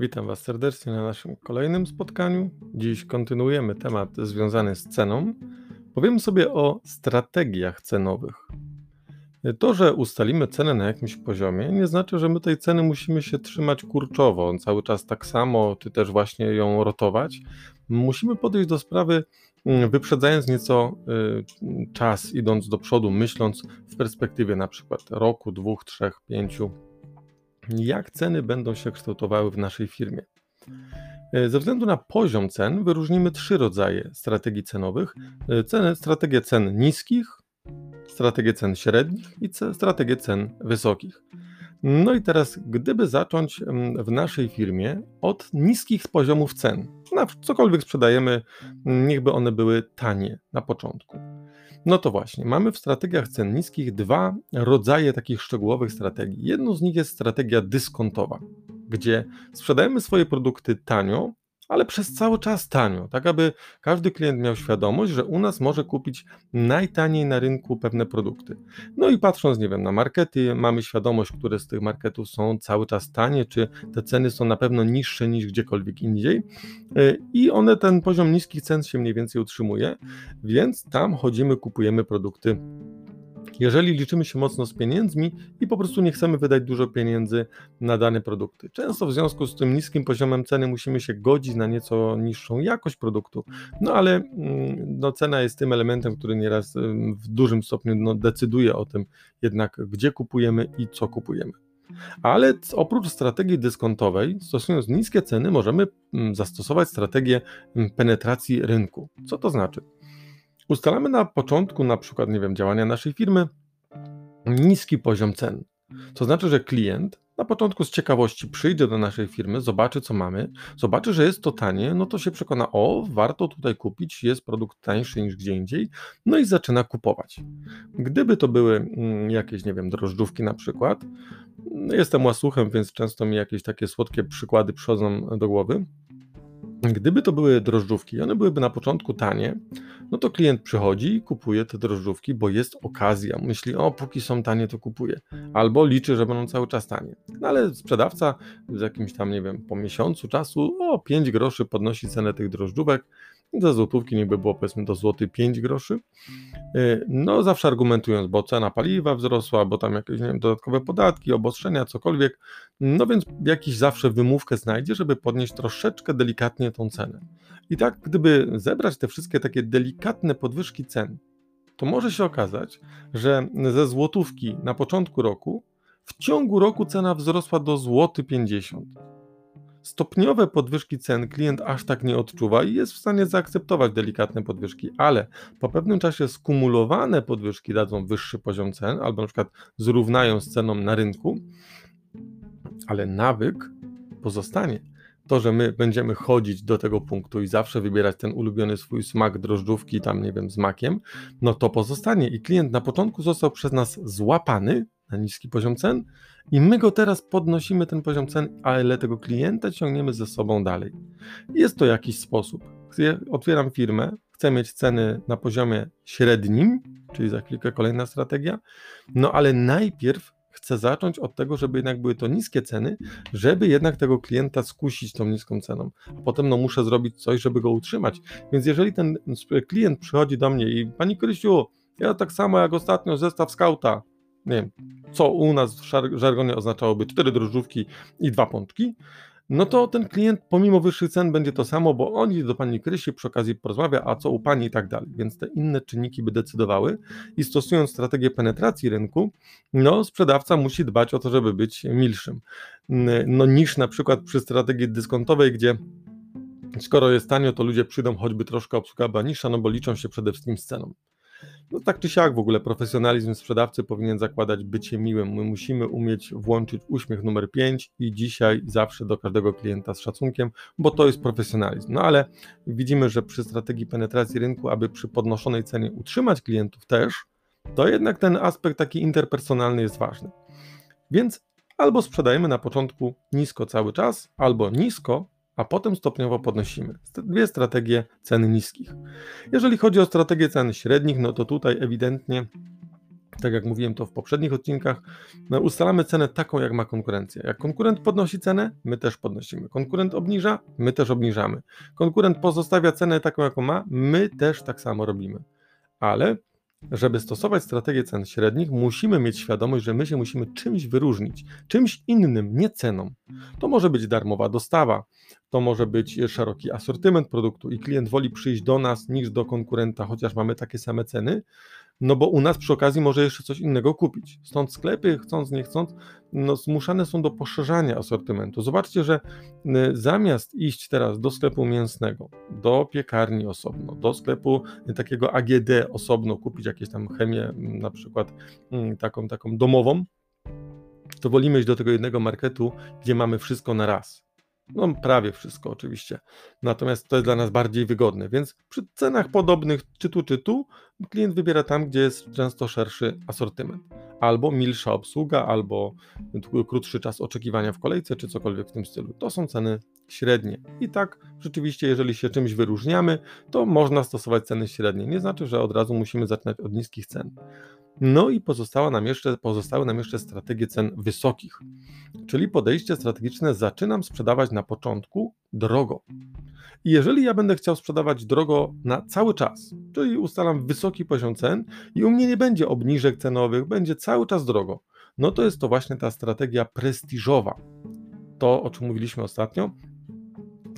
Witam Was serdecznie na naszym kolejnym spotkaniu. Dziś kontynuujemy temat związany z ceną. Powiemy sobie o strategiach cenowych. To, że ustalimy cenę na jakimś poziomie, nie znaczy, że my tej ceny musimy się trzymać kurczowo, cały czas tak samo, czy też właśnie ją rotować. Musimy podejść do sprawy mm, wyprzedzając nieco y, czas, idąc do przodu, myśląc w perspektywie na przykład roku, dwóch, trzech, pięciu jak ceny będą się kształtowały w naszej firmie. E, ze względu na poziom cen wyróżnimy trzy rodzaje strategii cenowych: e, ceny, strategię cen niskich, strategię cen średnich i strategię cen wysokich. No i teraz, gdyby zacząć w naszej firmie od niskich poziomów cen, na cokolwiek sprzedajemy, niechby one były tanie na początku. No to właśnie, mamy w strategiach cen niskich dwa rodzaje takich szczegółowych strategii. Jedną z nich jest strategia dyskontowa, gdzie sprzedajemy swoje produkty tanio, ale przez cały czas tanio, tak aby każdy klient miał świadomość, że u nas może kupić najtaniej na rynku pewne produkty. No i patrząc, nie wiem, na markety, mamy świadomość, które z tych marketów są cały czas tanie, czy te ceny są na pewno niższe niż gdziekolwiek indziej. Y, I one ten poziom niskich cen się mniej więcej utrzymuje, więc tam chodzimy, kupujemy produkty jeżeli liczymy się mocno z pieniędzmi i po prostu nie chcemy wydać dużo pieniędzy na dane produkty. Często w związku z tym niskim poziomem ceny musimy się godzić na nieco niższą jakość produktu, no ale mm, no, cena jest tym elementem, który nieraz w dużym stopniu no, decyduje o tym jednak, gdzie kupujemy i co kupujemy. Ale oprócz strategii dyskontowej, stosując niskie ceny, możemy zastosować strategię penetracji rynku. Co to znaczy? Ustalamy na początku, na przykład, nie wiem, działania naszej firmy, niski poziom cen. To znaczy, że klient na początku z ciekawości przyjdzie do naszej firmy, zobaczy co mamy, zobaczy, że jest to tanie, no to się przekona, o, warto tutaj kupić, jest produkt tańszy niż gdzie indziej, no i zaczyna kupować. Gdyby to były mm, jakieś, nie wiem, drożdżówki na przykład, jestem łasuchem, więc często mi jakieś takie słodkie przykłady przychodzą do głowy, Gdyby to były drożdżówki, one byłyby na początku tanie, no to klient przychodzi i kupuje te drożdżówki, bo jest okazja. Myśli, o, póki są tanie, to kupuje. Albo liczy, że będą cały czas tanie. No ale sprzedawca z jakimś tam, nie wiem, po miesiącu czasu, o, 5 groszy podnosi cenę tych drożdżówek, za złotówki niby było powiedzmy do złoty 5 groszy. Y, no zawsze argumentując, bo cena paliwa wzrosła, bo tam jakieś nie wiem, dodatkowe podatki, obostrzenia, cokolwiek. No więc jakiś zawsze wymówkę znajdzie, żeby podnieść troszeczkę delikatnie tą cenę. I tak gdyby zebrać te wszystkie takie delikatne podwyżki cen, to może się okazać, że ze złotówki na początku roku w ciągu roku cena wzrosła do złoty 50 stopniowe podwyżki cen klient aż tak nie odczuwa i jest w stanie zaakceptować delikatne podwyżki, ale po pewnym czasie skumulowane podwyżki dadzą wyższy poziom cen albo na przykład zrównają z ceną na rynku, ale nawyk pozostanie. To, że my będziemy chodzić do tego punktu i zawsze wybierać ten ulubiony swój smak drożdżówki, tam nie wiem, z makiem, no to pozostanie. I klient na początku został przez nas złapany na niski poziom cen, i my go teraz podnosimy ten poziom cen, ale tego klienta ciągniemy ze sobą dalej. Jest to jakiś sposób. Otwieram firmę, chcę mieć ceny na poziomie średnim, czyli za chwilkę kolejna strategia, no ale najpierw chcę zacząć od tego, żeby jednak były to niskie ceny, żeby jednak tego klienta skusić tą niską ceną. A potem no muszę zrobić coś, żeby go utrzymać. Więc jeżeli ten klient przychodzi do mnie i Pani Kryściu, ja tak samo jak ostatnio zestaw skauta, nie wiem, co u nas w żargonie oznaczałoby cztery drożdżówki i dwa pączki, no to ten klient pomimo wyższych cen będzie to samo, bo on idzie do pani Krysi, przy okazji porozmawia, a co u pani i tak dalej. Więc te inne czynniki by decydowały i stosując strategię penetracji rynku, no sprzedawca musi dbać o to, żeby być milszym. No niż na przykład przy strategii dyskontowej, gdzie skoro jest tanio, to ludzie przyjdą, choćby troszkę obsługa była niższa, no bo liczą się przede wszystkim z ceną. No tak czy siak w ogóle profesjonalizm sprzedawcy powinien zakładać bycie miłym. My musimy umieć włączyć uśmiech numer 5 i dzisiaj zawsze do każdego klienta z szacunkiem, bo to jest profesjonalizm. No ale widzimy, że przy strategii penetracji rynku, aby przy podnoszonej cenie utrzymać klientów też, to jednak ten aspekt taki interpersonalny jest ważny. Więc albo sprzedajemy na początku nisko cały czas, albo nisko, a potem stopniowo podnosimy. Dwie strategie cen niskich. Jeżeli chodzi o strategię cen średnich, no to tutaj ewidentnie tak jak mówiłem to w poprzednich odcinkach, no, ustalamy cenę taką, jak ma konkurencja. Jak konkurent podnosi cenę, my też podnosimy. Konkurent obniża, my też obniżamy. Konkurent pozostawia cenę taką, jaką ma, my też tak samo robimy. Ale żeby stosować strategię cen średnich, musimy mieć świadomość, że my się musimy czymś wyróżnić, czymś innym, nie ceną. To może być darmowa dostawa, to może być szeroki asortyment produktu i klient woli przyjść do nas niż do konkurenta, chociaż mamy takie same ceny, no bo u nas przy okazji może jeszcze coś innego kupić. Stąd sklepy, chcąc, nie chcąc, no zmuszane są do poszerzania asortymentu. Zobaczcie, że y, zamiast iść teraz do sklepu mięsnego, do piekarni osobno, do sklepu takiego AGD osobno, kupić jakieś tam chemię, na przykład mm, taką, taką domową, to wolimy iść do tego jednego marketu, gdzie mamy wszystko na raz. No, prawie wszystko oczywiście. Natomiast to jest dla nas bardziej wygodne, więc przy cenach podobnych, czy tu, czy tu, klient wybiera tam, gdzie jest często szerszy asortyment. Albo milsza obsługa, albo krótszy czas oczekiwania w kolejce, czy cokolwiek w tym stylu. To są ceny średnie. I tak, rzeczywiście, jeżeli się czymś wyróżniamy, to można stosować ceny średnie. Nie znaczy, że od razu musimy zaczynać od niskich cen. No i pozostała nam jeszcze, pozostały nam jeszcze strategie cen wysokich, czyli podejście strategiczne zaczynam sprzedawać na początku drogo. I jeżeli ja będę chciał sprzedawać drogo na cały czas, czyli ustalam wysoki poziom cen i u mnie nie będzie obniżek cenowych, będzie cały czas drogo, no to jest to właśnie ta strategia prestiżowa. To, o czym mówiliśmy ostatnio,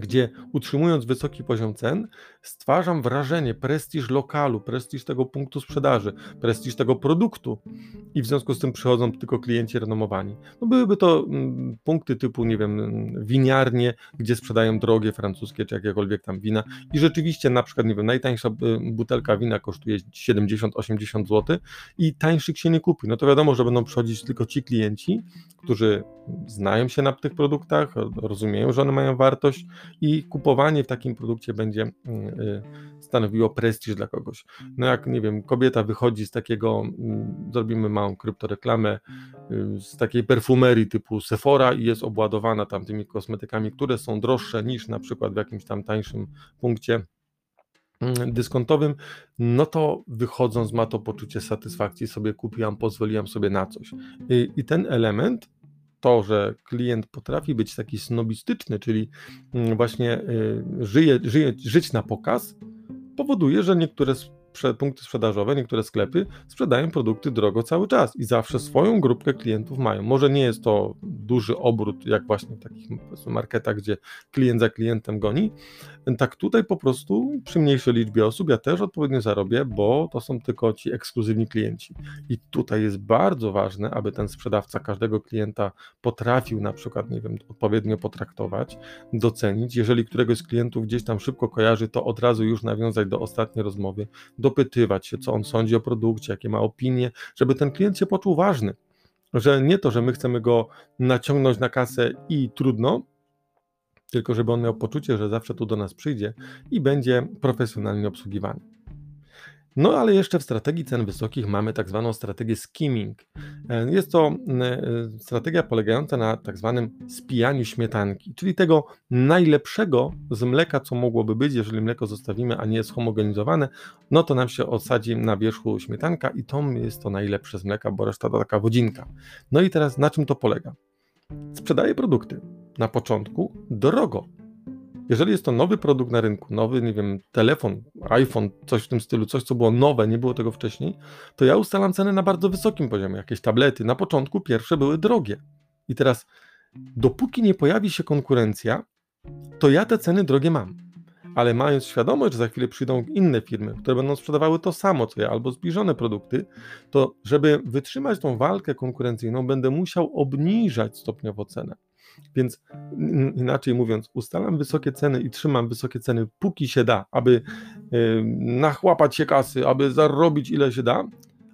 gdzie utrzymując wysoki poziom cen, stwarzam wrażenie, prestiż lokalu, prestiż tego punktu sprzedaży, prestiż tego produktu i w związku z tym przychodzą tylko klienci renomowani. No byłyby to mm, punkty typu, nie wiem, winiarnie, gdzie sprzedają drogie francuskie czy jakiekolwiek tam wina i rzeczywiście na przykład, nie wiem, najtańsza y, butelka wina kosztuje 70-80 zł i tańszych się nie kupi. No to wiadomo, że będą przychodzić tylko ci klienci, którzy znają się na tych produktach, rozumieją, że one mają wartość i kupowanie w takim produkcie będzie mm, y, stanowiło prestiż dla kogoś. No jak, nie wiem, kobieta wychodzi z takiego, mm, zrobimy małą kryptoreklamę, y, z takiej perfumerii typu Sephora i jest obładowana tam tymi kosmetykami, które są droższe niż na przykład w jakimś tam tańszym punkcie mm, dyskontowym, no to wychodząc ma to poczucie satysfakcji, sobie kupiłam, pozwoliłam sobie na coś. I, i ten element to, że klient potrafi być taki snobistyczny, czyli mm, właśnie y, żyje, żyje, żyć na pokaz, powoduje, że niektóre punkty sprzedażowe, niektóre sklepy sprzedają produkty drogo cały czas i zawsze swoją grupkę klientów mają. Może nie jest to duży obrót, jak właśnie w takich marketach, gdzie klient za klientem goni. Tak tutaj po prostu przy mniejszej liczbie osób ja też odpowiednio zarobię, bo to są tylko ci ekskluzywni klienci. I tutaj jest bardzo ważne, aby ten sprzedawca każdego klienta potrafił na przykład, nie wiem, odpowiednio potraktować, docenić. Jeżeli któregoś z klientów gdzieś tam szybko kojarzy, to od razu już nawiązać do ostatniej rozmowy, dopytywać się, co on sądzi o produkcie, jakie ma opinie, żeby ten klient się poczuł ważny. Że nie to, że my chcemy go naciągnąć na kasę i trudno, tylko żeby on miał poczucie, że zawsze tu do nas przyjdzie i będzie profesjonalnie obsługiwany. No ale jeszcze w strategii cen wysokich mamy tak zwaną strategię skimming. E, jest to e, strategia polegająca na tak zwanym spijaniu śmietanki, czyli tego najlepszego z mleka, co mogłoby być, jeżeli mleko zostawimy, a nie jest homogenizowane, no to nam się osadzi na wierzchu śmietanka i to jest to najlepsze z mleka, bo reszta to taka wodzinka. No i teraz na czym to polega? Sprzedaję produkty na początku drogo, jeżeli jest to nowy produkt na rynku, nowy, nie wiem, telefon, iPhone, coś w tym stylu, coś co było nowe, nie było tego wcześniej, to ja ustalam ceny na bardzo wysokim poziomie. Jakieś tablety na początku pierwsze były drogie. I teraz, dopóki nie pojawi się konkurencja, to ja te ceny drogie mam. Ale mając świadomość, że za chwilę przyjdą inne firmy, które będą sprzedawały to samo co ja, albo zbliżone produkty, to żeby wytrzymać tą walkę konkurencyjną, będę musiał obniżać stopniowo cenę. Więc inaczej mówiąc, ustalam wysokie ceny i trzymam wysokie ceny, póki się da, aby nachłapać się kasy, aby zarobić ile się da,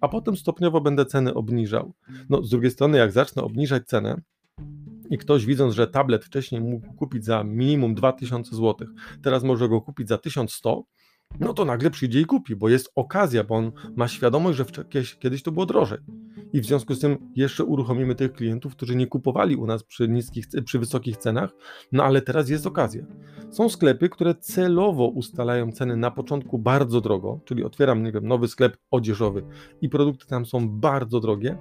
a potem stopniowo będę ceny obniżał. No, z drugiej strony, jak zacznę obniżać cenę, i ktoś widząc, że tablet wcześniej mógł kupić za minimum 2000 zł, teraz może go kupić za 1100, no to nagle przyjdzie i kupi, bo jest okazja, bo on ma świadomość, że kiedyś to było drożej. I w związku z tym jeszcze uruchomimy tych klientów, którzy nie kupowali u nas przy niskich, przy wysokich cenach, no ale teraz jest okazja. Są sklepy, które celowo ustalają ceny na początku bardzo drogo, czyli otwieram, nie wiem, nowy sklep odzieżowy i produkty tam są bardzo drogie,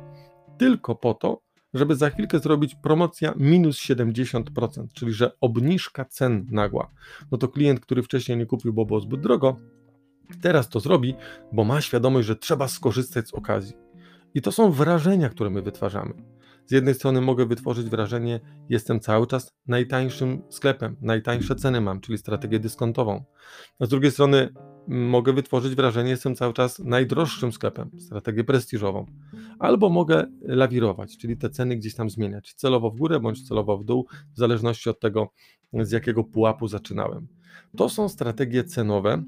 tylko po to, żeby za chwilkę zrobić promocja minus 70%, czyli że obniżka cen nagła. No to klient, który wcześniej nie kupił, bo było zbyt drogo, teraz to zrobi, bo ma świadomość, że trzeba skorzystać z okazji. I to są wrażenia, które my wytwarzamy. Z jednej strony mogę wytworzyć wrażenie, jestem cały czas najtańszym sklepem, najtańsze ceny mam, czyli strategię dyskontową. A z drugiej strony mogę wytworzyć wrażenie, jestem cały czas najdroższym sklepem, strategię prestiżową. Albo mogę lawirować, czyli te ceny gdzieś tam zmieniać, celowo w górę bądź celowo w dół, w zależności od tego, z jakiego pułapu zaczynałem. To są strategie cenowe,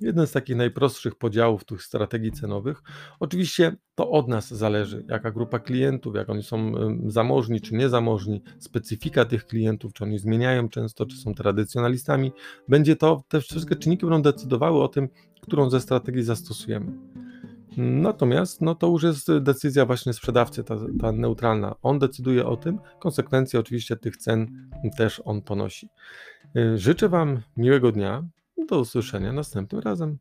Jeden z takich najprostszych podziałów tych strategii cenowych. Oczywiście to od nas zależy, jaka grupa klientów, jak oni są zamożni czy niezamożni, specyfika tych klientów, czy oni zmieniają często, czy są tradycjonalistami. Będzie to, te wszystkie czynniki będą decydowały o tym, którą ze strategii zastosujemy. Natomiast no to już jest decyzja właśnie sprzedawcy, ta, ta neutralna. On decyduje o tym, konsekwencje oczywiście tych cen też on ponosi. Życzę Wam miłego dnia. Do usłyszenia następnym razem.